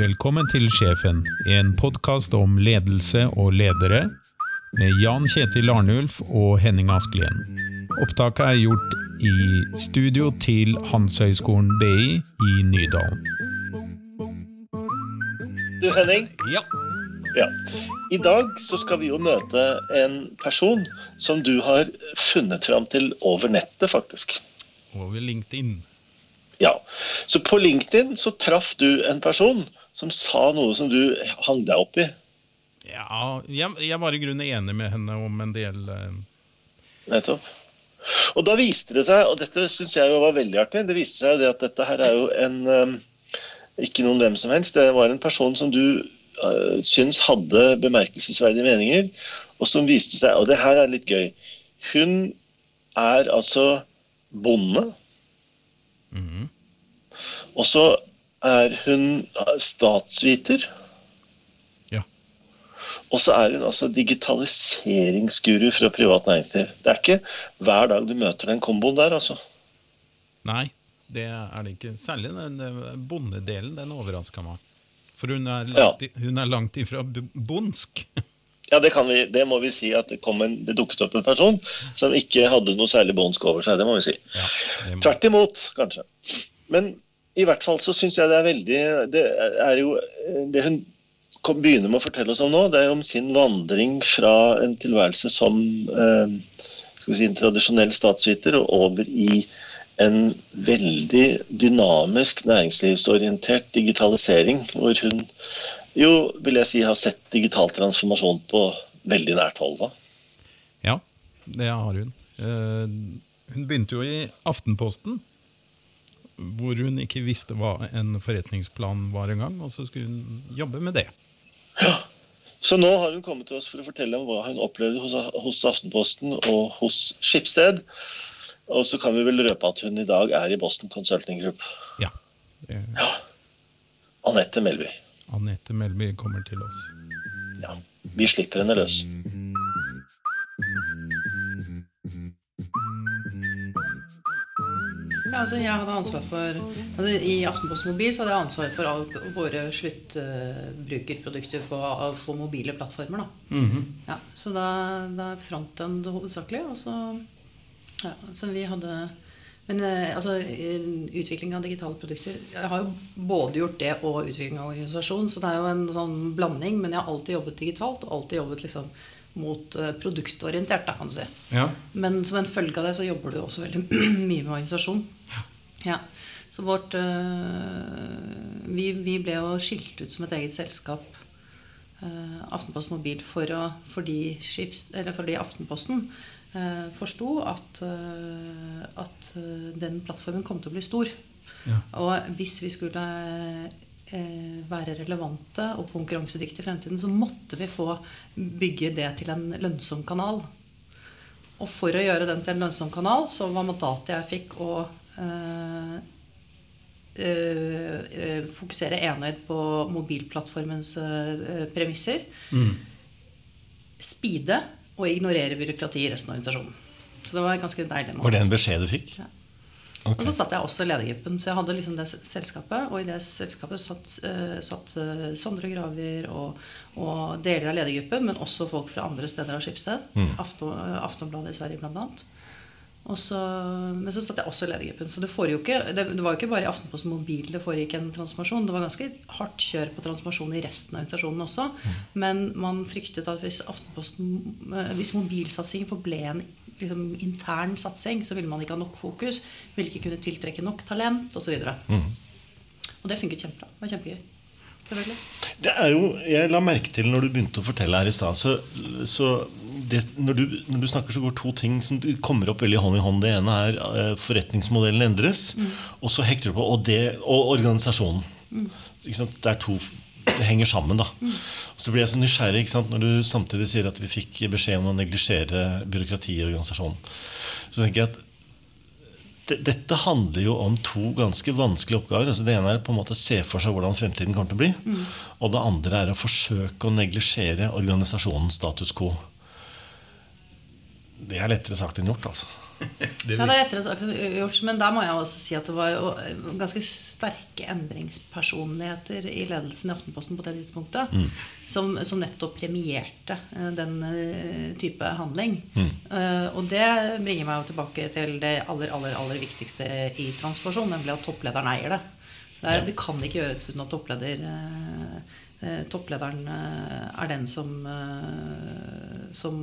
Velkommen til Sjefen, en podkast om ledelse og ledere, med Jan Kjetil Arnulf og Henning Askelien. Opptaket er gjort i studio til Handelshøyskolen BI i Nydalen. Du Henning, Ja. ja. i dag så skal vi jo møte en person som du har funnet fram til over nettet, faktisk. Over LinkedIn. Ja, Så på LinkedIn så traff du en person som sa noe som du hang deg opp i. Ja, jeg, jeg var i grunnen enig med henne om en del eh, Nettopp. Og da viste det seg, og dette syns jeg jo var veldig artig, det viste seg jo det at dette her er jo en um, Ikke noen hvem som helst. Det var en person som du uh, syns hadde bemerkelsesverdige meninger, og som viste seg Og det her er litt gøy. Hun er altså bonde. mhm. Og så er hun statsviter. Ja. Og så er hun altså digitaliseringsguru fra privat næringsliv. Det er ikke hver dag du møter den komboen der, altså. Nei, det er det ikke. Særlig den bondedelen, den overraska meg. For hun er langt, ja. hun er langt ifra bondsk. Ja, det, kan vi, det må vi si at det, kom en, det dukket opp en person som ikke hadde noe særlig båndsk over seg. Det må vi si. Ja, må- Tvert imot, kanskje. Men i hvert fall så syns jeg det er veldig Det er jo Det hun begynner med å fortelle oss om nå, det er jo om sin vandring fra en tilværelse som eh, skal vi si, en tradisjonell statsviter og over i en veldig dynamisk næringslivsorientert digitalisering, hvor hun jo, vil jeg si, har sett digital transformasjon på veldig nært hold. Da. Ja, det har hun. Eh, Hun begynte jo i Aftenposten, hvor hun ikke visste hva en forretningsplan var engang, og så skulle hun jobbe med det. Ja. Så nå har hun kommet til oss for å fortelle om hva hun opplevde hos, hos Aftenposten og hos Skipsted. Og så kan vi vel røpe at hun i dag er i Boston Consulting Group. Ja. det- Anette Melby. Anette Melby kommer til oss. Ja, vi slipper henne løs. Altså jeg hadde ansvar for altså I Aftenposten Mobil så hadde jeg ansvar for alle våre sluttbrukerprodukter på, på mobile plattformer. Da. Ja, så da, da frontend hovedsakelig. Og så, ja, så vi hadde Men eh, altså, utvikling av digitale produkter Jeg har jo både gjort det og utvikling av organisasjon, så det er jo en sånn blanding. Men jeg har alltid jobbet digitalt og alltid jobbet liksom mot eh, produktorientert, da, kan du si. Ja. Men som en følge av det så jobber du også veldig mye med organisasjon. Ja. Så vårt øh, vi, vi ble jo skilt ut som et eget selskap, øh, Aftenposten Mobil, for å, fordi, skips, eller fordi Aftenposten øh, forsto at, øh, at den plattformen kom til å bli stor. Ja. Og hvis vi skulle eh, være relevante og konkurransedyktige i fremtiden, så måtte vi få bygge det til en lønnsom kanal. Og for å gjøre den til en lønnsom kanal, så var mandatet jeg fikk å eh, eh, eh, fokusere enøyd på mobilplattformens eh, premisser. Mm. Speede og ignorere byråkrati i resten av organisasjonen. Så det var ganske deilig. Var det en beskjed du fikk? Ja. Okay. Og så satt jeg også i ledergruppen, så jeg hadde liksom det selskapet. Og i det selskapet satt, eh, satt eh, Sondre Graver og, og deler av ledergruppen, men også folk fra andre steder av Skipsted. Mm. Eh, Aftonbladet i Sverige, blant annet. Og så, men så satt jeg også i ledergruppen. Så det, ikke, det, det var jo ikke bare i Aftenposten Mobil det foregikk en transformasjon. Det var ganske hardt kjør på transformasjon i resten av organisasjonen også. Men man fryktet at hvis, Aftenposten, eh, hvis mobilsatsingen forble en liksom, intern satsing, så ville man ikke ha nok fokus, ville ikke kunne tiltrekke nok talent osv. Mm. Og det funket kjempebra. Det var kjempegøy. Selvfølgelig. Det er jo, Jeg la merke til når du begynte å fortelle her i stad så, så det, når, du, når du snakker, så går to ting som kommer opp veldig hånd i hånd. Det ene er eh, forretningsmodellen endres, og så hekter du på og, det, og organisasjonen. Sant? Det er to det henger sammen. da Så blir jeg så nysgjerrig ikke sant? når du samtidig sier at vi fikk beskjed om å neglisjere byråkrati i organisasjonen. Så tenker jeg at dette handler jo om to ganske vanskelige oppgaver. Altså det ene er på en måte å se for seg hvordan fremtiden kommer til å bli. Og det andre er å forsøke å neglisjere organisasjonens status quo. Det er lettere sagt enn gjort, altså. Det ja, det er lettere sagt enn gjort, men der må jeg også si at det var jo ganske sterke endringspersonligheter i ledelsen i Aftenposten på det tidspunktet mm. som, som, nettopp premierte eh, den eh, type handling. Mm. Uh, og det bringer meg jo tilbake til det aller, aller, aller viktigste i transformasjon, nemlig at topplederen eier det. Det, er, det kan ikke gjøres uten at toppleder uh, Eh, topplederen eh, er den som, eh, som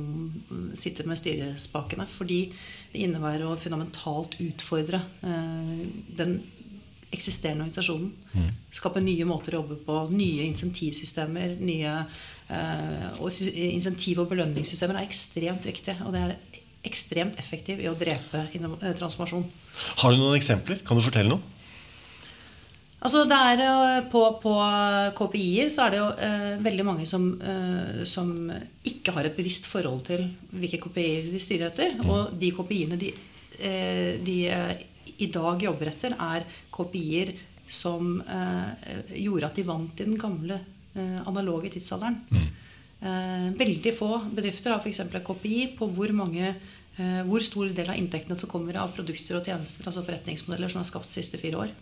sitter med styrespakene. Fordi det innebærer å fundamentalt utfordre den eksisterende organisasjonen. Mm. Skape nye måter å jobbe på, nye insentivsystemer. nye og Insentiv- og belønningssystemer er ekstremt viktig. Og det er ekstremt effektivt i å drepe transformasjon. Har du noen eksempler? Kan du fortelle noe? Altså det er, eh, på, på KPI-er så er det jo eh, veldig mange som, eh, som, ikke har et bevisst forhold til hvilke KPI-er de styrer etter. Mm. Og de KPI-ene de, eh, de eh, i dag jobber etter, er KPI-er som eh, gjorde at de vant i den gamle analoge tidsalderen. Mm. veldig få bedrifter har f.eks. et KPI på hvor mange hvor stor del av inntektene som kommer av produkter og tjenester, altså forretningsmodeller som er skapt de siste fire år.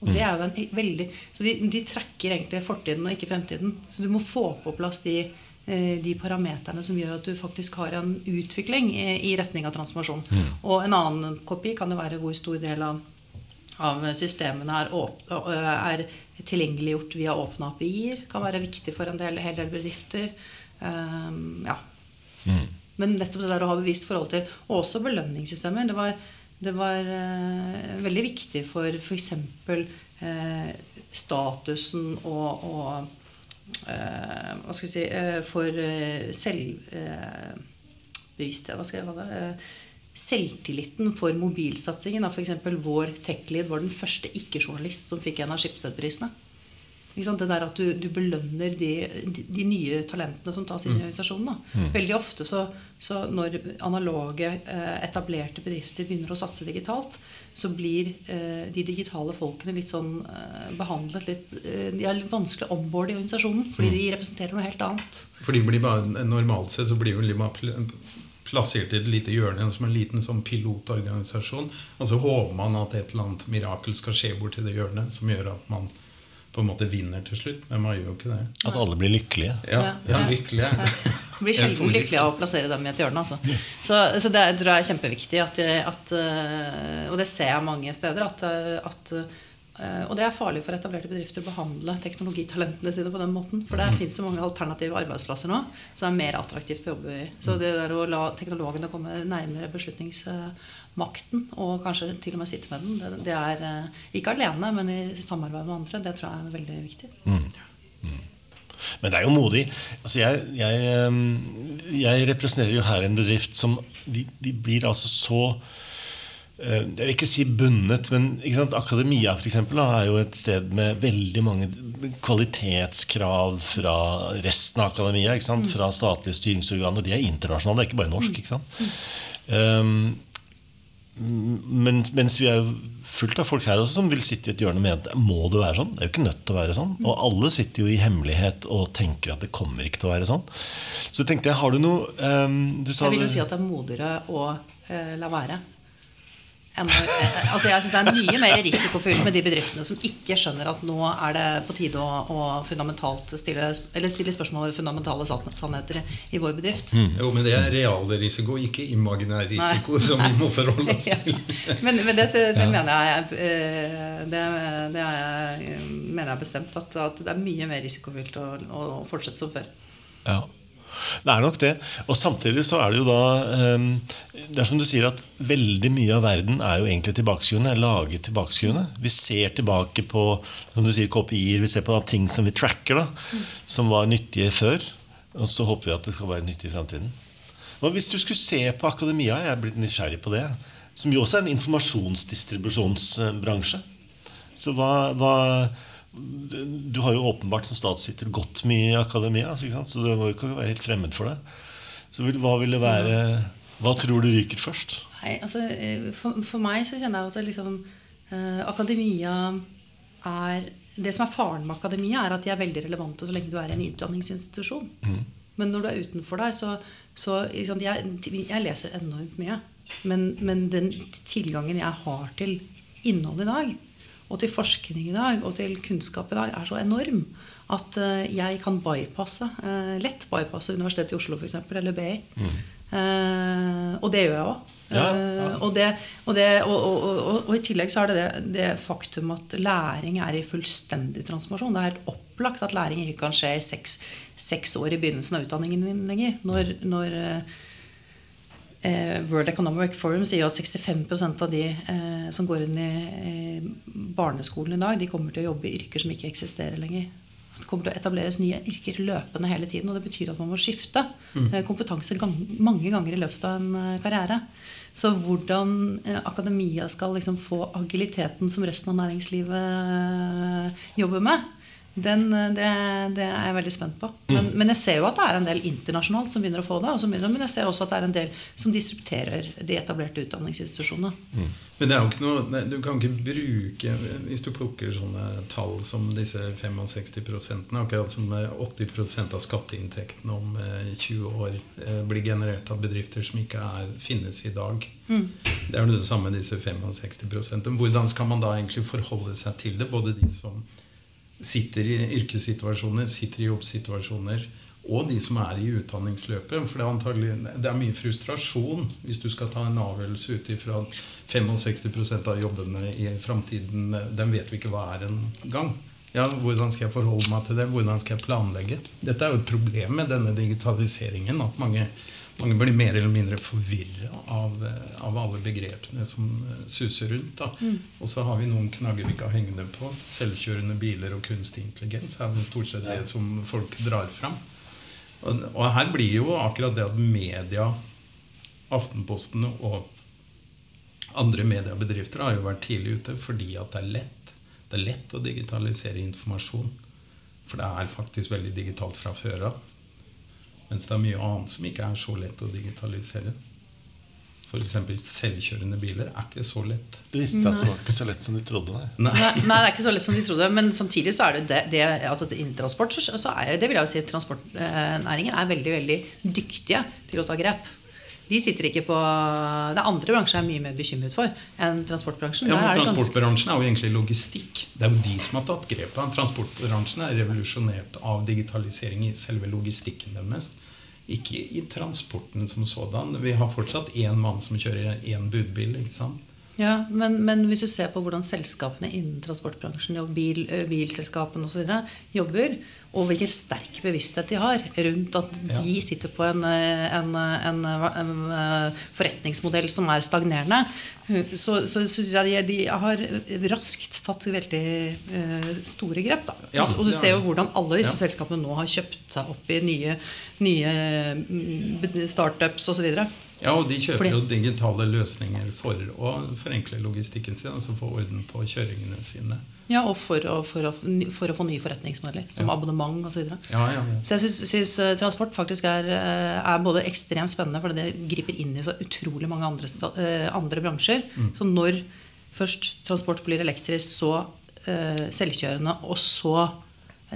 Og det er jo en veldig, Så de, de trekker egentlig fortiden og ikke fremtiden. Så du må få på plass de, eh, de parameterne som gjør at du faktisk har en utvikling i, retning av transformasjon. Mm. Og en annen kopi kan jo være hvor stor del av, av systemene er, er, tilgjengeliggjort via åpne API-er. Kan være viktig for en del, hel del bedrifter. Um, ja. Mm. Men nettopp det der å ha bevisst forhold til Og også belønningssystemer. Det var det var eh, veldig viktig for f.eks. Eh, statusen og, og eh, Hva skal vi si eh, For eh, selvbevissthet eh, Hva skal jeg kalle det? Selvtilliten for mobilsatsingen. F.eks. vår tech-lead var den første ikke-journalist som fikk en av Skipsstedprisene. Det der at du, du belønner de, de, de, nye talentene som tas inn i mm. organisasjonen. Mm. Veldig ofte så, så når analoge, eh, etablerte bedrifter begynner å satse digitalt, så blir eh, de digitale folkene litt sånn eh, behandlet litt eh, De er litt vanskelig onboard i organisasjonen fordi mm. de representerer noe helt annet. For de blir bare, Normalt sett så blir de bare plassert i et lite hjørne som en liten sånn pilotorganisasjon. Og så håper man at et eller annet mirakel skal skje borti det hjørnet som gjør at man på en måte vinner til slutt. Men man gjør jo ikke det. At alle blir lykkelige? Ja, ja lykkelige. Ja. Blir sjelden lykkelig av å plassere dem i et hjørne. Altså. Så, så, det tror jeg er kjempeviktig. At, at, eh, og det ser jeg mange steder. At, at, eh, og det er farlig for etablerte bedrifter å behandle teknologitalentene sine på den måten. For det fins så mange alternative arbeidsplasser nå som er mer attraktivt å jobbe i. Så det der å la teknologene komme nærmere beslutnings makten, og kanskje til og med sitte med den. Det, er eh, ikke alene, men i samarbeid med andre. Det tror jeg er veldig viktig. Mm. Mm. Men det er jo modig. Altså jeg, jeg, jeg, representerer jo her en bedrift som Vi, vi blir altså så eh, jeg vil ikke si bundet, men Akademia for eksempel, er jo et sted med veldig mange kvalitetskrav fra resten av akademia. Mm. Fra statlige styringsorganer. De er internasjonale, det er ikke bare norsk. ikke sant? Um, men, mens vi er fullt av folk her også som vil sitte i et hjørne med at må det være sånn? Det er jo ikke nødt til å være sånn. Og alle sitter jo i hemmelighet og tenker at det kommer ikke til å være sånn. Så tenkte jeg, har du noe um, du Jeg vil jo si at det er modigere å uh, la være altså jeg synes Det er mye mer risikofylt med de bedriftene som ikke skjønner at nå er det på tide å, å fundamentalt stille, stille, spørsmål ved fundamentale sannheter i vår bedrift. Mm. Jo, Men det er realrisiko, ikke imaginær risiko, Nei. som vi må forholde oss til. ja. Men, men det, det, ja. mener jeg eh, det, det er, mener jeg bestemt. At, at, det er mye mer risikofylt å, å fortsette som før. Ja. Det er nok det. Og samtidig så er det jo da ehm, Det er som du sier at veldig mye av verden er jo egentlig tilbakeskuende. Er laget tilbakeskuende. Vi ser tilbake på som du sier, KPI-er, vi ser på ting som vi tracker, da, som var nyttige før. Og så håper vi at det skal være nyttig i framtiden. Hvis du skulle se på akademia, jeg er blitt nysgjerrig på det, som jo også er en informasjonsdistribusjonsbransje. Så hva, hva du har jo åpenbart som statssitter gått mye i akademia, så du må jo ikke være helt fremmed for det. Så hva vil det være Hva tror du ryker først? Nei, altså, eh, for, for, meg så kjenner jeg at liksom, eh, akademia er Det som er faren med akademia, er at de er veldig relevante så lenge du er i en utdanningsinstitusjon. Mm. Men når du er utenfor der, så, så liksom, jeg, jeg, leser enormt mye. Men, men, den tilgangen jeg har til innhold i dag, og til forskning i dag, og til kunnskap i dag, er så enorm at uh, jeg kan bypasse, uh, lett bypasse Universitetet i Oslo, f.eks., eller BI. Mm. Uh, og det gjør jeg òg. Ja, ja. og, og, og, og, i tillegg så er det, det det faktum at læring er i fullstendig transformasjon. Det er helt opplagt at læring ikke kan skje i seks, seks år i begynnelsen av utdanningen din lenger. Når, når eh, World Economic Forum sier at 65% av de eh, som går inn i, i barneskolen i dag, de kommer til å jobbe i yrker som ikke eksisterer lenger. Så det kommer til å etableres nye yrker løpende hele tiden. Og det betyr at man må skifte mm. Eh, kompetanse gang, mange ganger i løpet av en eh, karriere. Så hvordan eh, akademia skal liksom få agiliteten som resten av næringslivet jobber med, den, eh, det, det, er jeg veldig spent på. Men, mm. men, jeg ser jo at det er en del internasjonalt som begynner å få det. Begynner, men jeg ser også at det er en del som disrupterer de etablerte utdanningsinstitusjonene. Mm. Men det er jo ikke noe, du kan ikke bruke Hvis du plukker sånne tall som disse 65% akkurat som 80% av skatteinntektene om 20 eh, år eh, blir generert av bedrifter som ikke er, finnes i dag. Mm. Det er jo det samme med disse 65 Hvordan skal man da egentlig forholde seg til det? Både de som sitter i yrkessituasjoner, sitter i jobbsituasjoner, og de som er i utdanningsløpet. For det er, det er mye frustrasjon hvis du skal ta en avgjørelse ut ifra 65% av jobbene i framtiden den vet vi ikke hva er engang. Ja, hvordan skal jeg forholde meg til det? Hvordan skal jeg planlegge? Dette er jo et problem med denne digitaliseringen. At mange mange blir mer eller mindre forvirra av, av, alle begrepene som eh, suser rundt. Mm. Og så har vi noen knagger vi ikke har hengende på. Selvkjørende biler og kunstig intelligens er stort sett det som folk drar fram. Og, og, her blir jo akkurat det at media, Aftenposten og andre mediebedrifter har jo vært tidlig ute fordi at det er lett. Det er lett å digitalisere informasjon. For det er faktisk veldig digitalt fra før av. Mens det er mye annet som ikke er så lett å digitalisere. F.eks. selvkjørende biler er ikke så lett. Du visste at det var ikke så lett som de trodde? Nei. Nei. nei, det er ikke så lett som de trodde. Men samtidig så er det det, det altså Innen transport så er det vil jeg jo si transportnæringen er veldig veldig dyktige til å ta grep. De sitter ikke på Det er andre bransjer jeg er mye mer bekymret for enn transportbransjen. Ja, men Transportbransjen er jo egentlig logistikk. Det er jo de som har tatt grepet. Transportbransjen er revolusjonert av digitalisering i selve logistikken deres. Ikke i transporten som sådan. Vi har fortsatt én mann som kjører én budbil. ikke sant? Ja, men, men, hvis du ser på hvordan selskapene innen transportbransjen og bil, bilselskapene osv. jobber, og hvilken sterk bevissthet de har rundt at de sitter på en, en, en, en forretningsmodell som er stagnerende, så, så syns jeg de, de, har raskt tatt veldig uh, store grep. Da. Ja, og du ser jo hvordan alle disse ja. selskapene nå har kjøpt seg opp i nye, nye mm, startups osv. Ja, og de kjøper jo digitale løsninger for å forenkle logistikken sin, altså få orden på kjøringene sine. Ja, og for å, for å, for å få nye forretningsmodeller, som ja. abonnement osv. Så, ja, ja, ja. så jeg syns uh, transport faktisk er, uh, er, både ekstremt spennende, fordi det griper inn i så utrolig mange andre, uh, andre bransjer. Mm. Så når først transport blir elektrisk, så selvkjørende, og så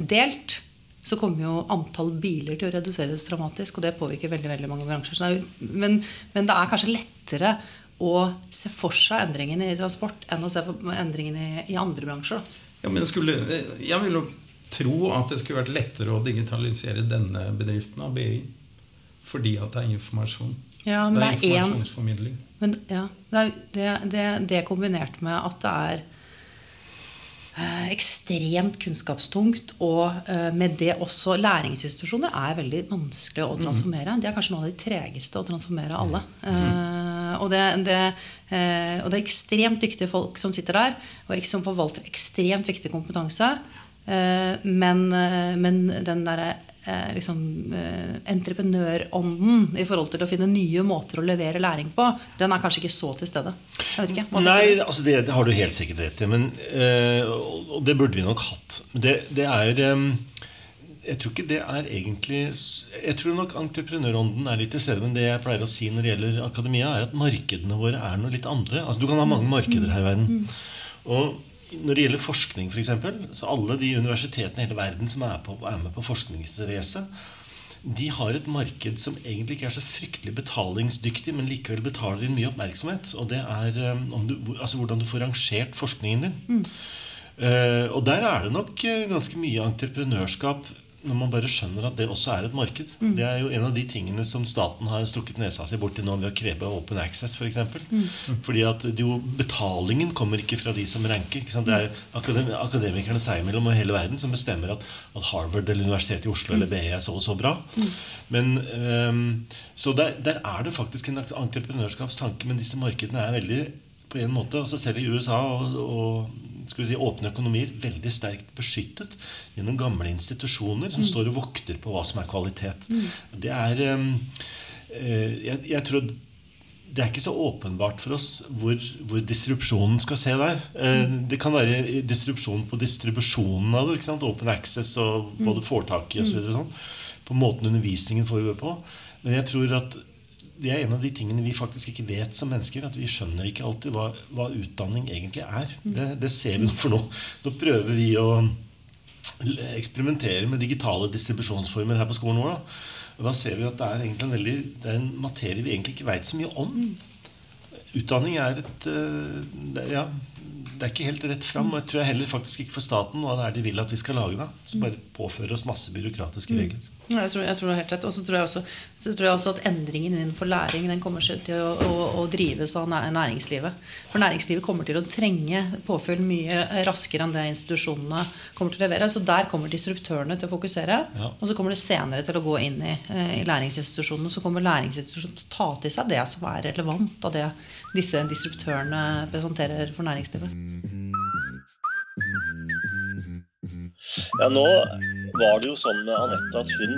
delt, så kommer jo antall biler til å reduseres dramatisk. Og det påvirker veldig veldig mange bransjer. Det jo, men, men, det er kanskje lettere å se for seg endringene i transport enn å se for endringene i, andre bransjer. Ja, men skulle, jeg vil jo tro at det skulle vært lettere å digitalisere denne bedriften av BI. Fordi at det er informasjon. Ja, det er, er informasjonsformidling. Men, ja, det, er, det, det kombinert med at det er Eh, ekstremt kunnskapstungt. Og eh, med det også læringsinstitusjoner er veldig vanskelig å transformere. De er kanskje noen av de tregeste å transformere alle. Mm. Og, det, det, og, det, er ekstremt dyktige folk som sitter der, og som forvalter ekstremt viktig kompetanse. Men, men den derre eh, liksom, eh, entreprenørånden i forhold til å finne nye måter å levere læring på, den er kanskje ikke så til stede. Nei, altså det, det, har du helt sikkert rett i. Men, eh, og det burde vi nok hatt. Det, det er eh, jeg tror ikke det er egentlig Jeg tror nok entreprenørånden er litt til stede. Men det jeg pleier å si når det gjelder akademia, er at markedene våre er noe litt andre. Altså Du kan ha mange markeder her i verden. Mm. Og når det gjelder forskning, f.eks., så alle de universitetene i hele verden som er, på, er med på forskningsrace, de har et marked som egentlig ikke er så fryktelig betalingsdyktig, men likevel betaler inn mye oppmerksomhet. Og det er um, du, altså hvordan du får rangert forskningen din. Mm. Uh, og der er det nok uh, ganske mye entreprenørskap når man bare skjønner at det også er et marked. Mm. Det er jo en av de tingene som staten har strukket nesa si borti nå ved å kreve open access, f.eks. For eksempel. mm. Fordi at jo, betalingen kommer ikke fra de som ranker. Det er akadem akademikerne seg imellom og hele verden som bestemmer at, at, Harvard eller Universitetet i Oslo mm. eller BI er så og så bra. Mm. Men, um, så der, der, er det faktisk en entreprenørskapstanke, men disse markedene er veldig på en måte, også Selv i USA og, og skal vi si, åpne økonomier veldig sterkt beskyttet gjennom gamle institusjoner som mm. står og vokter på hva som er kvalitet. Mm. Det er um, jeg, jeg, tror det er ikke så åpenbart for oss hvor, hvor disrupsjonen skal se der. Mm. Det kan være disrupsjon på distribusjonen av det. Open access og hva du får tak i osv. Sånn, på måten undervisningen foregår på. Men jeg tror at det er en av de tingene vi faktisk ikke vet som mennesker. At vi skjønner ikke alltid hva, hva utdanning egentlig er. Mm. Det, det, ser vi for nå. Nå prøver vi å eksperimentere med digitale distribusjonsformer her på skolen vår. Og da ser vi at det er egentlig en, veldig, det er en materie vi egentlig ikke veit så mye om. Utdanning er et eh, det, ja, det er ikke helt rett fram. Og jeg tror jeg heller faktisk ikke for staten hva det er de vil at vi skal lage. da. Så bare påfører oss masse byråkratiske mm. regler. Ja, jeg tror, jeg tror det er helt rett. Og så tror, så tror, jeg også at endringen innenfor læring den kommer til å, å, å, drives av næringslivet. For næringslivet kommer til å trenge påfyll mye raskere enn det institusjonene kommer til å levere. Så der kommer disruptørene til å fokusere. Ja. Og så kommer det senere til å gå inn i, eh, i læringsinstitusjonene. Så kommer læringsinstitusjonene til å ta til seg det som er relevant av det disse disruptørene presenterer for næringslivet. Ja, nå var det jo sånn med Anette at hun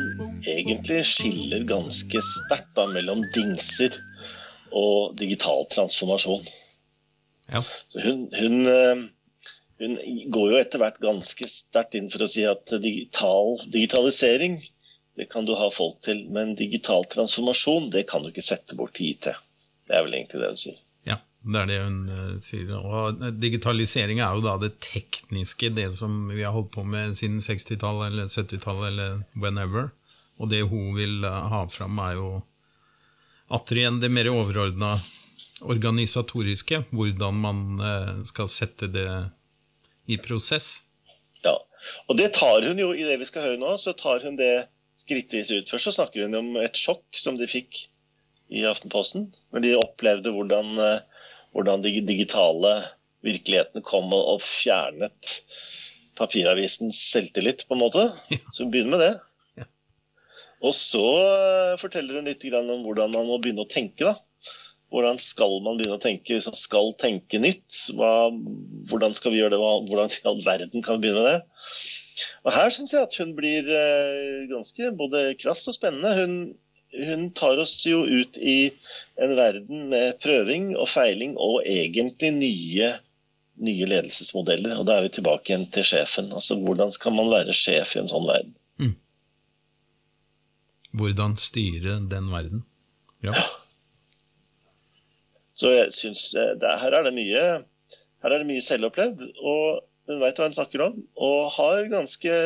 egentlig skiller ganske sterkt mellom dingser og digital transformasjon. Ja. Hun, hun, eh, hun, går jo etter hvert ganske sterkt inn for å si at digital, digitalisering det kan du ha folk til, men digital transformasjon det kan du ikke sette bort tid til. Det er vel egentlig det hun sier. Det er det hun uh, sier. Og digitalisering er jo da det tekniske, det som vi har holdt på med siden 60-tallet eller 70-tallet eller whenever. Og det hun vil uh, ha fram, er jo atter igjen det mer overordna organisatoriske. Hvordan man skal sette det i prosess. Ja, og det tar hun jo i det vi skal høre nå, så tar hun det skrittvis ut. Først så snakker hun om et sjokk som de fikk i Aftenposten. Når de opplevde hvordan hvordan de digitale virkelighetene kom og fjernet papiravisens selvtillit, på en måte. Så hun begynner med det. Og så eh, forteller hun litt om hvordan man må begynne å tenke. da. Hvordan skal man begynne å tenke hvis man skal tenke nytt? Hva, hvordan skal vi gjøre det? Hvordan i all verden kan vi begynne med det? Og Her syns jeg at hun blir eh, ganske både krass og spennende. Hun, hun tar oss jo ut i en verden med prøving og feiling og egentlig nye, nye ledelsesmodeller. Og da er vi tilbake igjen til sjefen. Altså Hvordan skal man være sjef i en sånn verden? Mm. Hvordan styre den verden. Ja. ja. Så jeg syns eh, her er det mye her er det mye selvopplevd. Og hun veit hva hun snakker om, og har ganske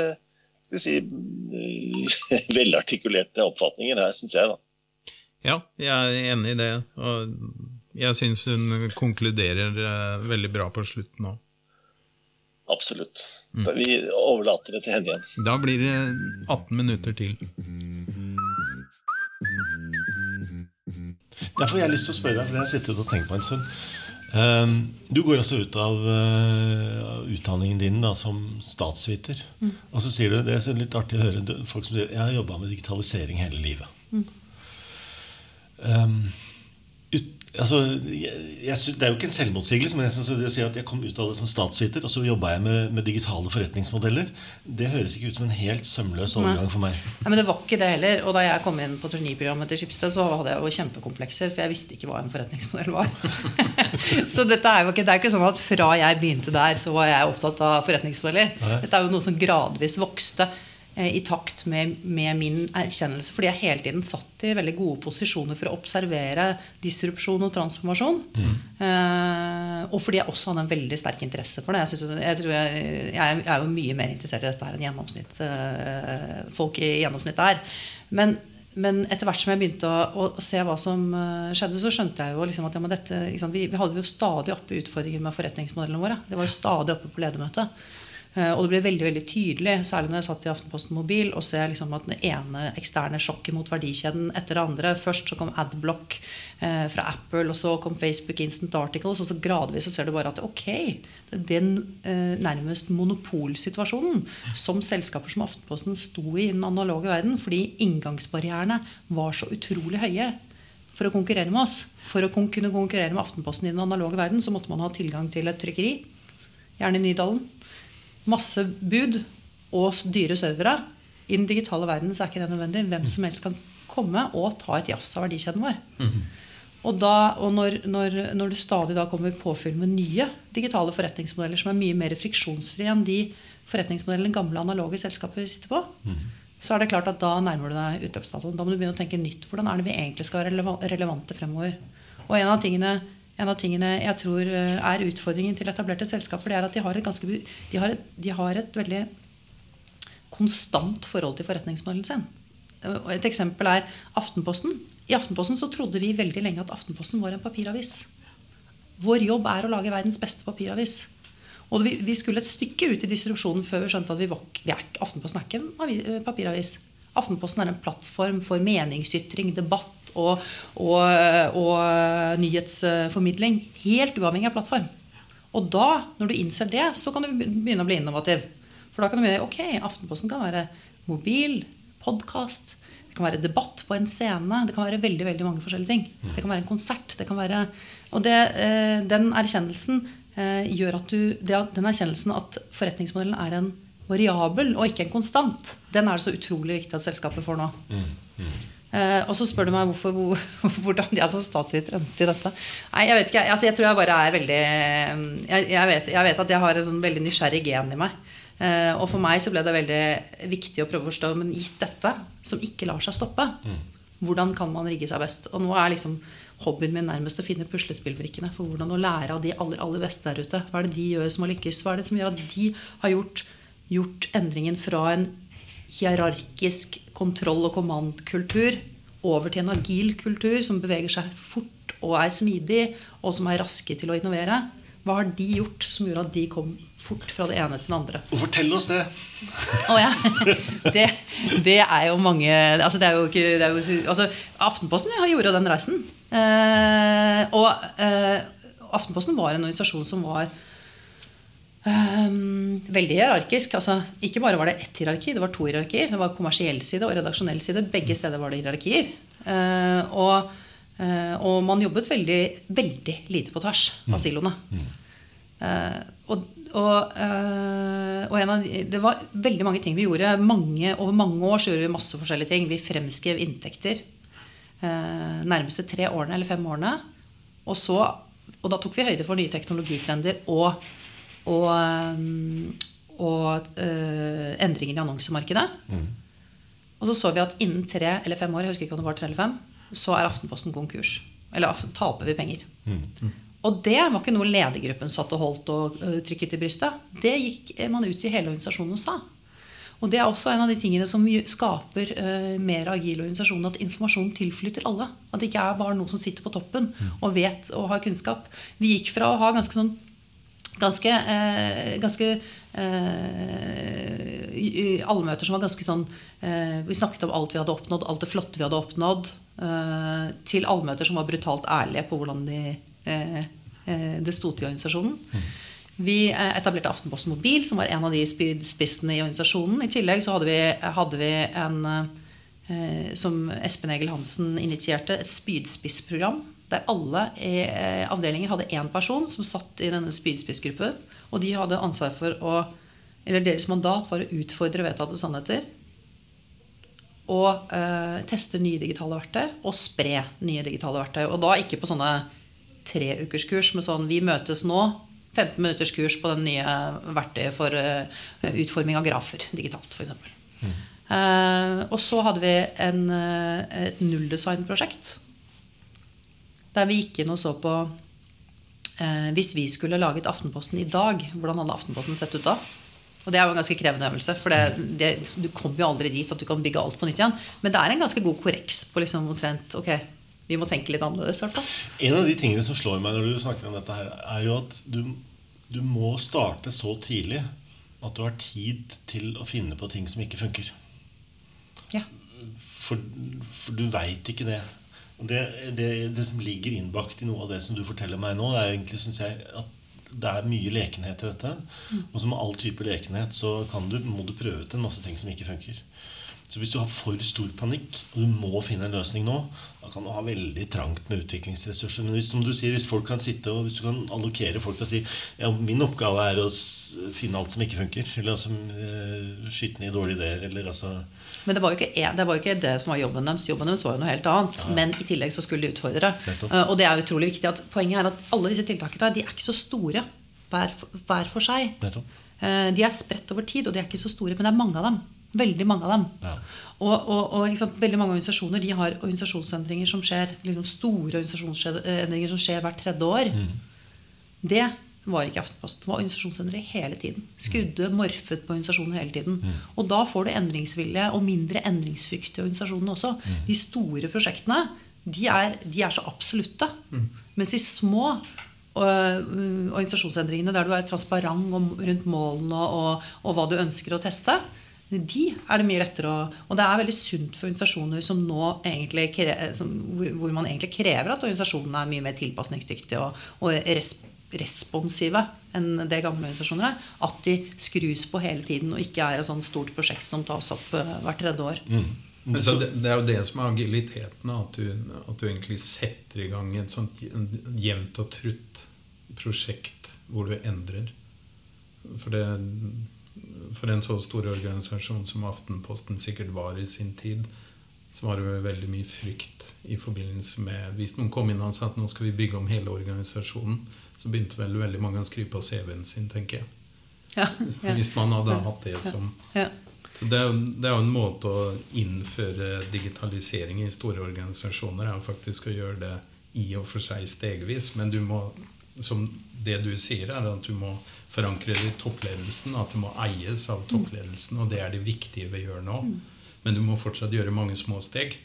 skal vi si, velartikulerte oppfatninger her, syns jeg. da. Ja, jeg er enig i det. Og jeg syns hun konkluderer uh, veldig bra på slutten òg. Absolutt. Mm. Vi overlater det til henne igjen. Da blir det 18 minutter til. Derfor har jeg lyst til å spørre deg, for jeg har sittet og tenkt på en stund. Ehm, du går også ut av uh, utdanningen din da, som statsviter. Mm. Og så sier du, Det er litt artig å høre folk som sier jeg har jobba med digitalisering hele livet. Mm. Um, altså, jeg, jeg Det er jo ikke en selvmotsigelse, men jeg, synes, sier at jeg kom ut av det som statsviter, og så jobba jeg med, med, digitale forretningsmodeller. Det høres ikke ut som en helt sømløs overgang for meg. Nei, men Det var ikke det heller. Og da jeg kom inn på turniprogrammet til Skipsted, så hadde jeg jo kjempekomplekser, for jeg visste ikke hva en forretningsmodell var. så dette er jo ikke, det er ikke sånn at fra jeg begynte der, så var jeg opptatt av forretningsmodeller. Dette er jo noe som gradvis vokste i takt med, med, min erkjennelse. Fordi jeg hele tiden satt i veldig gode posisjoner for å observere disrupsjon og transformasjon. Mm. Eh, og fordi jeg også hadde en veldig sterk interesse for det. Jeg, synes, jeg, tror jeg, jeg, er jo mye mer interessert i dette her enn gjennomsnitt, eh, folk i gjennomsnitt er. Men men etter hvert som jeg begynte å, å, se hva som uh, skjedde, så skjønte jeg jo liksom at ja, dette, liksom, vi, vi, hadde jo stadig oppe utfordringer med forretningsmodellene våre. Det var jo stadig oppe på ledermøtet. Uh, og det ble veldig veldig tydelig, særlig når jeg satt i Aftenposten Mobil og ser liksom at den ene eksterne sjokket mot verdikjeden etter det andre Først så kom Adblock uh, fra Apple, og så kom Facebook Instant Articles, og så gradvis så ser du bare at ok, den eh, nærmest monopolsituasjonen som selskaper som Aftenposten sto i i den analoge verden, fordi inngangsbarrierene var så utrolig høye for å konkurrere med oss. For å kunne konkurrere med Aftenposten i den analoge verden så måtte man ha tilgang til et trykkeri, gjerne i Nydalen. Masse bud og dyre servere. I den digitale verden så er ikke det nødvendig. Hvem som helst kan komme og ta et jafs av verdikjeden vår. Mm -hmm. Og, da, og når, når, når, det stadig da kommer påfyll med nye digitale forretningsmodeller som er mye mer friksjonsfrie enn de forretningsmodellene gamle analoge selskaper sitter på, mm. så er det klart at da nærmer du deg utløpsdatoen. Da må du begynne å tenke nytt. Hvordan er det vi egentlig skal være relevante fremover? Og en av tingene, en av tingene jeg tror eh, er utfordringen til etablerte selskaper, det er at de har et, ganske, de har et, de har et veldig konstant forhold til forretningsmodellen sin. Et eksempel er Aftenposten. I Aftenposten så trodde vi veldig lenge at Aftenposten var en papiravis. Vår jobb er å lage verdens beste papiravis. Og vi, vi skulle et stykke ut i distribusjonen før vi skjønte at vi vi er, Aftenposten er ikke en papiravis. Aftenposten er en plattform for meningsytring, debatt og, og, og nyhetsformidling. Helt uavhengig av plattform. Og da, når du innser det, så kan du begynne å bli innovativ. For da kan du begynne, ok, Aftenposten kan være mobil, podkast, det kan være debatt på en scene. Det kan være veldig veldig mange forskjellige ting. Det kan være en konsert. det kan være, Og det, eh, den erkjennelsen eh, gjør at du Den erkjennelsen at forretningsmodellen er en variabel og ikke en konstant, den er det så utrolig viktig at selskapet får nå. Mm, mm. Eh, og så spør du meg hvorfor, hvor, hvordan jeg som statsviter endte i dette. Nei, Jeg vet ikke, altså, jeg tror jeg bare er veldig jeg, jeg, vet, jeg vet, at jeg har en sånn veldig nysgjerrig gen i meg. Eh, og for meg så ble det veldig viktig å prøve å forstå Men gitt dette, som ikke lar seg stoppe, hvordan kan man rigge seg best? Og nå er liksom hobbyen min nærmest å finne puslespillbrikkene for hvordan å lære av de aller, aller beste der ute. Hva er det de gjør som har lykkes? Hva er det som gjør at de har gjort, gjort endringen fra en hierarkisk kontroll- og kommandkultur over til en agil kultur som beveger seg fort og er smidig, og som er raske til å innovere? Hva har de gjort som gjorde at de kom fort fra det ene til det andre. Og Fortell oss det! Oh, ja. det, det, er jo mange altså det er jo ikke, det er jo, altså Aftenposten har gjort den reisen. Eh, og eh, Aftenposten var en organisasjon som var Um, veldig hierarkisk. altså Ikke bare var det ett hierarki, det var to hierarkier. Det var kommersiell side og redaksjonell side. Begge steder var det hierarkier. Uh, og, uh, og, man jobbet veldig, veldig lite på tvers av mm. Uh, og og, og av, det var veldig mange ting vi gjorde. Mange, over mange år så gjorde vi masse forskjellige ting. Vi fremskrev inntekter nærmeste tre årene eller fem årene. Og, så, og da tok vi høyde for nye teknologitrender og, og, øh, endringer i annonsemarkedet. Mm. Og så så vi at innen tre eller fem år jeg husker ikke om det var tre eller fem, så er Aftenposten konkurs. Eller taper vi penger. Mm. Mm. Og det var ikke noe ledergruppen satt og holdt og trykket i brystet. Det gikk man ut i hele organisasjonen og sa. Og det er også en av de tingene som skaper uh, mer agil organisasjon. At informasjon tilflytter alle. At det ikke er bare noen som sitter på toppen og vet og har kunnskap. Vi gikk fra å ha ganske sånn Ganske, eh, ganske uh, allmøter som var ganske sånn Vi snakket om alt vi hadde oppnådd, alt det flotte vi hadde oppnådd. til allmøter som var brutalt ærlige på hvordan de Eh, eh, det sto til organisasjonen. Vi eh, etablerte Aftenposten Mobil, som var en av de spydspissene i organisasjonen. I tillegg så hadde vi, hadde vi en som Espen Egil Hansen initierte, et spydspissprogram. Der alle avdelinger hadde én person som satt i denne spydspissgruppen. Og de hadde ansvar for å Eller deres mandat var å utfordre vedtatte sannheter. Og eh, teste nye digitale verktøy og spre nye digitale verktøy. Og da ikke på sånne treukerskurs med sånn Vi møtes nå. 15 minutters kurs på den nye verktøyet for uh, utforming av grafer digitalt, f.eks. Eh, og så hadde vi en, eh, et nulldesignprosjekt. Der vi gikk inn og så på eh, Hvis vi skulle laget Aftenposten i dag, hvordan hadde Aftenposten sett ut da? Og det er jo en ganske krevende øvelse, for det, det, du kommer jo aldri dit at du kan bygge alt på nytt igjen. Men det er en ganske god korreks på liksom omtrent Ok, vi må tenke litt annerledes. hvert fall. En av de tingene som slår meg når du snakker om dette, her er jo at du, du må starte så tidlig at du har tid til å finne på ting som ikke funker. Ja. For, for du veit ikke det. Det, det. det som ligger innbakt i noe av det som du forteller meg nå, er egentlig, synes jeg, at det er mye lekenhet i dette. Og som med all type lekenhet så du, må du prøve ut en masse ting som ikke funker. Så hvis du har for stor panikk, og du må finne en løsning nå, da kan du ha veldig trangt med utviklingsressurser. Men hvis, du sier, hvis folk kan sitte og hvis du kan allokere folk til å si ja, min oppgave er å finne alt som ikke funker, eller altså, uh, skyte ned dårlige ideer, eller altså men det var, ikke, det var jo ikke det som var jobben deres. Jobben deres var jo noe helt annet. Ja. Men i tillegg så skulle de utfordre. det og det er utrolig viktig at poenget er at alle disse tiltakene de er ikke så store hver, hver for seg. Uh, de er spredt over tid, og de er ikke så store, men det er mange av dem. Veldig mange av dem. Ja. Og, og, og sant, veldig mange organisasjoner de har organisasjonsendringer som skjer liksom store organisasjonsendringer som skjer hvert tredje år. Mm. Det var ikke Aftenposten. Det var organisasjonsendringer hele tiden. Skudde, morfet på organisasjonen hele tiden. Mm. Og da får du endringsvilje og mindre endringsfrykt i organisasjonene også. Mm. De store prosjektene de er, de er så absolutte. Mm. Mens de små uh, organisasjonsendringene der du er transparent rundt målene og, og, hva du ønsker å teste, de er det mye lettere å Og det er veldig sunt for organisasjoner som nå egentlig som, hvor man egentlig krever at organisasjonene er mye mer tilpasningsdyktige og, og responsive enn det gamle organisasjoner er. At de skrus på hele tiden og ikke er et sånt stort prosjekt som tas opp uh, hvert tredje år. Mm. Det, det, det, er jo det som er agiliteten. At du, at du egentlig setter i gang et sånt jevnt og trutt prosjekt hvor du endrer. For, det, for en så stor organisasjon som Aftenposten sikkert var i sin tid, så var det veldig mye frykt i forbindelse med Hvis noen kom inn og sa at nå skal vi bygge om hele organisasjonen, så begynte vel veldig mange å skrive på CV-en sin, tenker jeg. Ja, ja. Hvis man hadde hatt det som ja, Så det er, det er, jo en måte å innføre digitalisering i store organisasjoner er faktisk å gjøre det i og for seg stegvis. Men du må, som det du sier, er at du må forankre det i toppledelsen. At det må eies av toppledelsen. Og det er det viktige vi gjør nå. Mm. Men du må fortsatt gjøre mange små steg.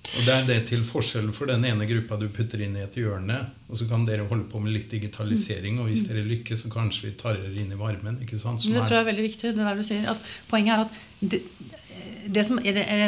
Mm. Og Det er det til forskjell for den ene gruppa du putter inn i et hjørne. Og så kan dere holde på med litt digitalisering, og hvis dere lykkes, så kanskje vi tar dere inn i varmen. ikke sant? Som det tror jeg er veldig viktig. det der du sier. Altså, poenget er at det, det som,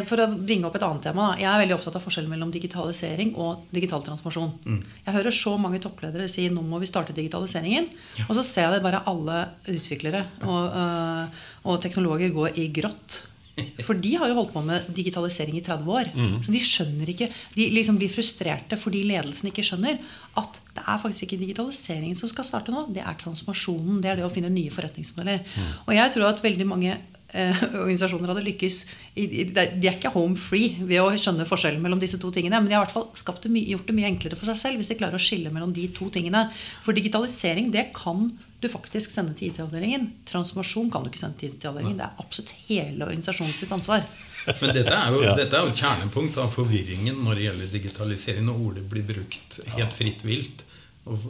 For å bringe opp et annet tema. Da, jeg er veldig opptatt av forskjellen mellom digitalisering og digital transformasjon. Mm. Jeg hører så mange toppledere si nå må vi starte digitaliseringen. Ja. Og så ser jeg det bare alle utviklere og, øh, og teknologer gå i grått for de har jo holdt på med digitalisering i 30 år. Mm. Så de skjønner ikke De liksom blir frustrerte fordi ledelsen ikke skjønner at det er faktisk ikke digitaliseringen som skal starte nå. Det er transformasjonen. Det er det å finne nye forretningsmodeller. Mm. Og jeg tror at veldig mange eh, organisasjoner hadde lykkes De er ikke home free ved å skjønne forskjellen mellom disse to tingene. Men de har i hvert fall det gjort det mye enklere for seg selv hvis de klarer å skille mellom de to tingene. For digitalisering det kan du faktisk sender til IT-avdelingen. Transformasjon kan du ikke sende til IT-avdelingen. Det er absolutt hele organisasjonen sitt ansvar. Men dette er, jo, ja. dette er jo et kjernepunkt av forvirringen når det gjelder digitalisering. Når ordet blir brukt helt fritt vilt. Og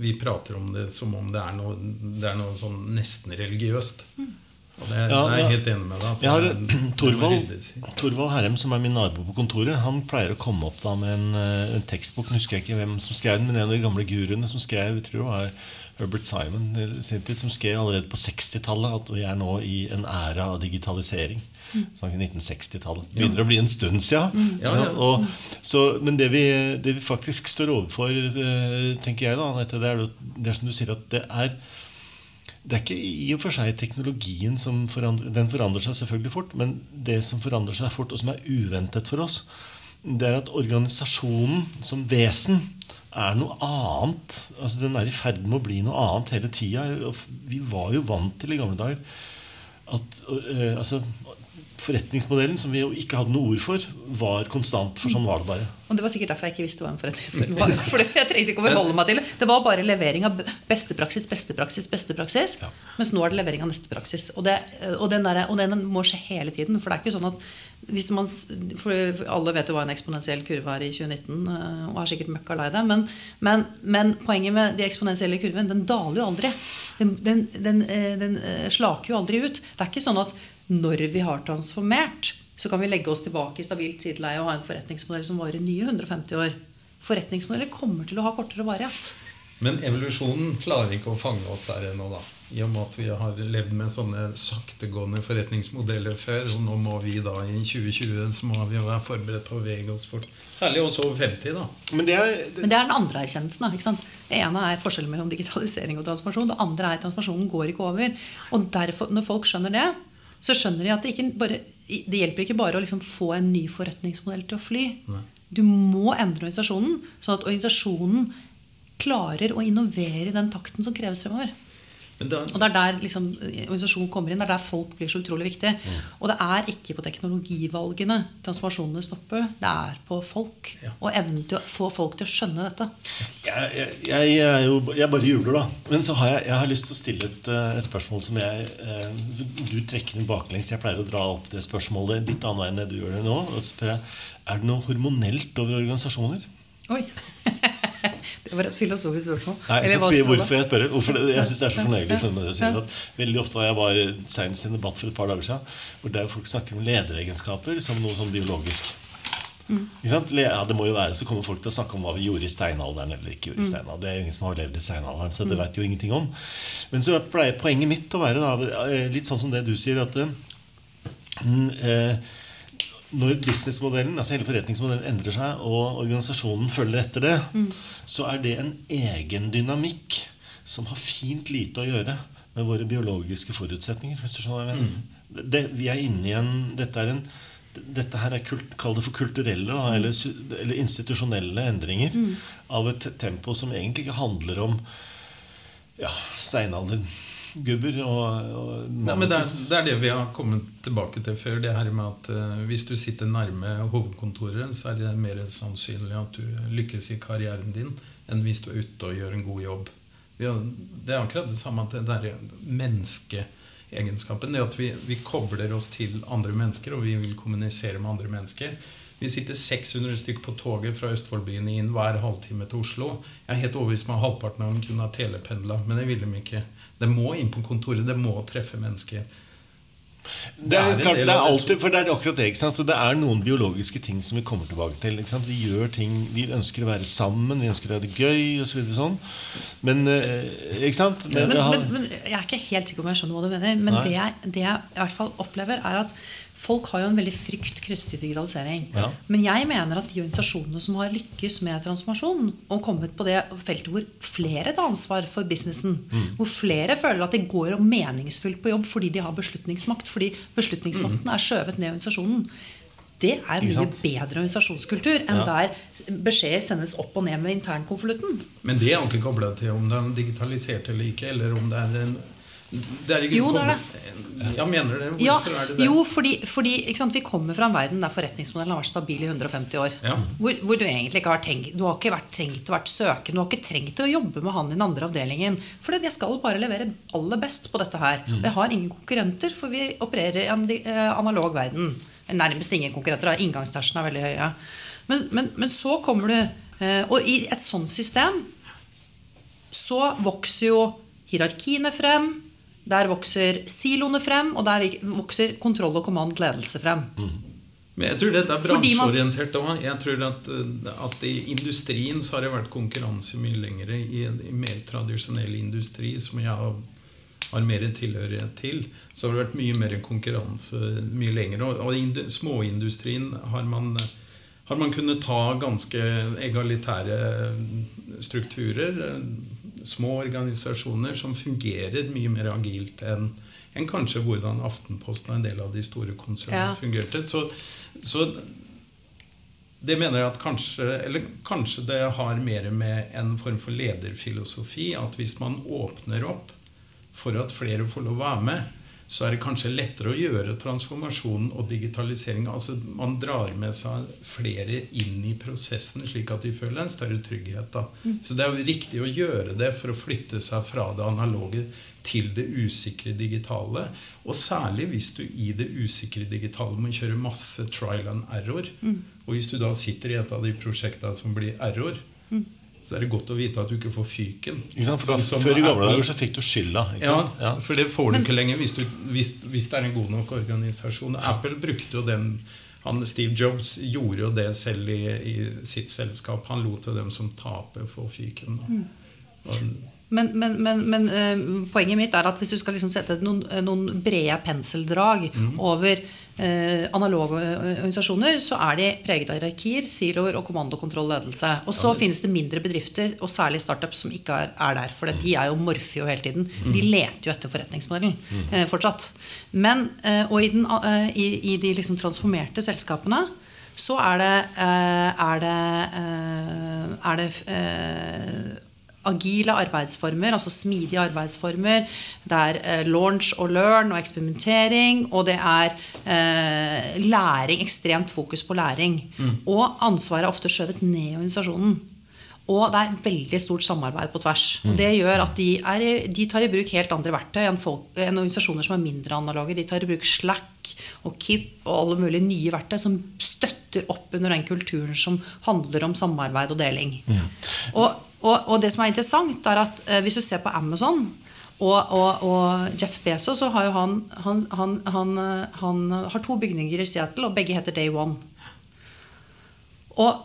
vi prater om det som om det er noe, det er noe sånn nesten religiøst. Og det, ja, det er jeg helt enig med deg. Jeg har Torvald, Torvald Herrem, som er min nabo på kontoret, han pleier å komme opp da med en, eh, en tekstbok. Nå husker jeg ikke hvem som skrev den, men en av de gamle guruene som skrev tror jeg var Herbert Simon tid, som skrev allerede på 60-tallet at vi er nå i en æra av digitalisering. Sånn 1960-tallet. Det begynner å bli en stund siden. Mm. Ja, ja. Og, så, men det vi, det vi, faktisk står overfor, eh, tenker jeg, da, Anette, det, er, det er som du sier, at det er det er ikke i og for seg teknologien som forandrer Den forandrer seg selvfølgelig fort, men det som forandrer seg fort, og som er uventet for oss, det er at organisasjonen som vesen er noe annet. Altså Den er i ferd med å bli noe annet hele tida. Vi var jo vant til i gamle dager at uh, altså, forretningsmodellen, som vi jo ikke hadde noe ord for, var konstant. For sånn var det bare. Og det var sikkert derfor jeg ikke visste hva en forretningsmodell var. For jeg trengte ikke å forholde meg til det. Det var bare levering av beste praksis, beste praksis, beste praksis. Ja. Mens nå er det levering av neste praksis. Og, det, og, den der, og den må skje hele tiden. For det er ikke sånn at hvis man, for Alle vet jo hva en eksponentiell kurve er i 2019, eh, og er sikkert møkka lei det. Men, men, men, poenget med de eksponentielle kurvene, den daler jo aldri. Den, den, den, eh, den eh, slaker jo aldri ut. Det er ikke sånn at når vi har transformert, så kan vi legge oss tilbake i stabilt sideleie og ha en forretningsmodell som varer nye 150 år. Forretningsmodeller kommer til å ha kortere varighet. Men evolusjonen klarer ikke å fange oss der ennå, da. I og med at vi har levd med sånne saktegående forretningsmodeller før. Og nå må vi da i 2020 så må vi være forberedt på å bevege oss fort. Særlig også over 50, da. Men det er, Men det er den andre erkjennelsen. da, ikke sant? Det ene er forskjellen mellom digitalisering og transformasjon. Det andre er at transformasjonen går ikke over. Og derfor, når folk skjønner det, så skjønner de at det, ikke bare, det hjelper ikke bare å liksom få en ny forretningsmodell til å fly. Nei. Du må endre organisasjonen, sånn at organisasjonen klarer å innovere i den takten som kreves fremover. Da, Og det er der liksom, organisasjonen kommer inn. Det er der folk blir så utrolig viktig. Og det er ikke på teknologivalgene transformasjonene stopper. Det er på folk. Ja. Og evnen til å få folk til å skjønne dette. jeg, jeg, jeg, er jo, jeg bare jubler, da. Men så har jeg, jeg har lyst til å stille et, eh, et spørsmål som jeg eh, Du trekker den baklengs. Jeg pleier å dra opp det spørsmålet litt annen vei enn det du gjør det nå. Og så spør jeg, Er det noe hormonelt over organisasjoner? Oi! det var et filosofisk spørsmål. Nei, Eller jeg skal spørre hvorfor jeg spør. Hvorfor det, jeg synes det er så fornøyelig. Ja. Veldig ofte da jeg var senest i en debatt for et par dager siden, hvor der folk snakker om lederegenskaper som noe sånn biologisk. Mm. Ja, det må jo være, Så kommer folk til å snakke om hva vi gjorde i steinalderen eller ikke Mm. gjorde i steinalderen. Det er jo ingen som har levd i steinalderen, så det vet jo ingenting om. Men så pleier poenget mitt å være da, eh, litt sånn som det du sier, at mm, eh, når businessmodellen, altså hele forretningsmodellen endrer seg, og organisasjonen følger etter det, så er det en egen dynamikk som har fint lite å gjøre med våre biologiske forutsetninger. hvis du skjønner hva jeg mener. Det, vi er inne i en Dette er en dette her er kult, Kall det for kulturelle eller, eller institusjonelle endringer av et tempo som egentlig ikke handler om ja, steinaldergubber og, og Nei, men det er, det er det vi har kommet tilbake til før. Det her med at uh, Hvis du sitter nærme hovedkontoret, så er det mer sannsynlig at du lykkes i karrieren din enn hvis du er ute og gjør en god jobb. Har, det er akkurat det samme at det der menneskeegenskapen. Det at vi, vi kobler oss til andre mennesker, og vi vil kommunisere med andre mennesker. Vi sitter 600 stykker på toget fra Østfoldbyen inn hver halvtime til Oslo. Jeg er helt overbevist om at halvparten av dem kunne ha telependla, men det ville de ikke. Det må inn på kontoret, det må treffe mennesker. Det er, klart, det er alltid, for det er akkurat det. ikke sant? Og det er noen biologiske ting som vi kommer tilbake til. ikke sant? Vi gjør ting, vi ønsker å være sammen, vi ønsker å ha det gøy osv. Så videre, sånn. Men eh, ikke sant? Men, Men, har- men, men jeg er ikke helt sikker på om jeg skjønner hva du mener. Men det jeg, det jeg i hvert fall opplever, er at folk har jo en veldig frykt knyttet til digitalisering. Ja. Men jeg mener at de organisasjonene som har lykkes med transformasjon, og kommet på det feltet hvor flere tar ansvar for businessen, Mm. hvor flere føler at det går meningsfullt på jobb fordi de har beslutningsmakt, fordi beslutningsmakten er skjøvet ned i organisasjonen. Det er Mm. Mye bedre organisasjonskultur enn Ja. der beskjeder sendes opp og ned med internkonvolutten. Men det er ikke kobla til om det er digitalisert eller ikke, eller om det er en det er ikke Jo, det er det. Ja, mener det? Ja, er det det? jo, fordi, fordi sant, vi kommer fra en verden der forretningsmodellen har vært stabil i 150 år. Ja. Hvor, hvor du egentlig ikke har tenkt Du har ikke vært trengt å vært søken, du har ikke trengt å jobbe med han i den andre avdelingen. For jeg skal bare levere aller best på dette her. Mm. jeg har ingen konkurrenter, for vi opererer i en eh, analog verden. Nærmest ingen konkurrenter. Inngangsterskelen er veldig høye. Men, men, men så kommer du eh, Og i et sånt system så vokser jo hierarkiene frem. Der vokser siloene frem, og der vokser kontroll og kommand ledelse frem. Men jeg tror dette er bransjeorientert òg. Jeg tror at, eh, at i industrien så har det vært konkurranse mye lenger. I, i mer tradisjonell industri, som jeg har, har mer tilhørighet til, så har det vært mye mer konkurranse mye lenger. Og, og i småindustrien har man, har man kunnet ta ganske egalitære strukturer. Små organisasjoner som fungerer mye mer agilt enn en kanskje hvordan Aftenposten og en del av de store konsernene Ja. fungerte. Så, så det mener jeg at kanskje Eller kanskje det har mer med en form for lederfilosofi at hvis man åpner opp for at flere får lov å være med, så er det kanskje lettere å gjøre transformasjonen og digitalisering. Altså Man drar med seg flere inn i prosessen, slik at de føler en større trygghet. Da. Så det er jo riktig å gjøre det for å flytte seg fra det analoge til det usikre digitale. Og særlig hvis du i det usikre digitale må kjøre masse trial and error. Og hvis du da sitter i et av de prosjektene som blir error, så er det godt å vite at du ikke får fyken. Ikke sant? For Sånn da, som før i gamle dager så fikk du skylda. Ikke ja, sant? Ja. for det får du ikke lenger hvis, du, hvis, hvis det er en god nok organisasjon. Apple brukte jo den han, Steve Jobs gjorde jo det selv i, i sitt selskap. Han lot dem som taper, få fyken. Da. Og, Men, men, men, men uh, poenget mitt er at hvis du skal liksom sette noen, noen brede penseldrag over uh, analoge organisasjoner, så er de preget av hierarkier, siloer og kommandokontroll-ledelse. Og så finnes det mindre bedrifter, og særlig startups, som ikke er, er der. For de er jo morfe jo hele tiden. De leter jo etter forretningsmodellen uh, fortsatt. Men, eh, og i, den, eh, i, i de liksom transformerte selskapene så er det, eh, er det, eh, er det eh, agile arbeidsformer, altså smidige arbeidsformer. Det er eh, launch og learn og eksperimentering. Og det er eh, læring, ekstremt fokus på læring. Og ansvaret er ofte skjøvet ned i organisasjonen. Og det er veldig stort samarbeid på tvers. Og det gjør at de, er, de tar i bruk helt andre verktøy enn, folk, enn organisasjoner som er mindre analoge. De tar i bruk Slack og Kip og alle mulige nye verktøy som støtter opp under den kulturen som handler om samarbeid og deling. Og, og, og det som er interessant, er at eh, hvis du ser på Amazon og, og, og Jeff Bezos, så har jo han, han, han, han, eh, han har to bygninger i Seattle, og begge heter Day One. Og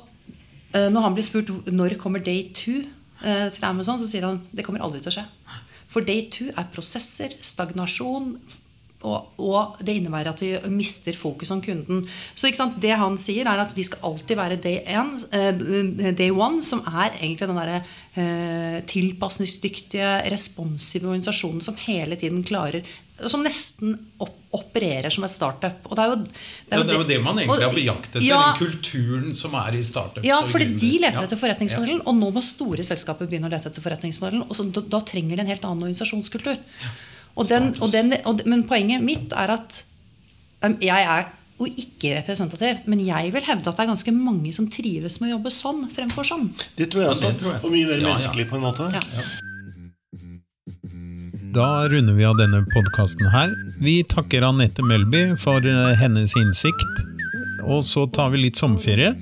eh, når han blir spurt når kommer day two eh, til Amazon, så sier han det kommer aldri til å skje. For day two er prosesser, stagnasjon, og, og det innebærer at vi mister fokus om kunden. Så det han sier, er at vi skal alltid være day, one, eh, day one, som er egentlig den derre eh, tilpasningsdyktige, responsive organisasjonen som hele tiden klarer Som nesten opp, opererer som et startup. Og det er jo ja, det er jo det man egentlig og- bejaktet etter. Ja, Den kulturen som er i startups. ja, fordi de leter etter forretningsmodellen, og nå må store selskaper begynne å lete etter forretningsmodellen. Og så, da, da trenger de en helt annen organisasjonskultur. Og den, og den, og, men poenget mitt er at um, jeg er jo ikke representativ, men jeg vil hevde at det er ganske mange som trives med å jobbe sånn fremfor sånn. Det tror jeg også. det tror jeg. Og mye mer Ja, ja. menneskelig på en måte. Ja. Da runder vi av denne podkasten her. Vi takker Anette Melby for eh, hennes innsikt. Og så tar vi litt sommerferie.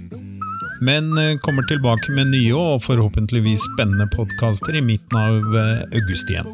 Men eh, kommer tilbake med nye og forhåpentligvis spennende podkaster i midten av eh, august igjen.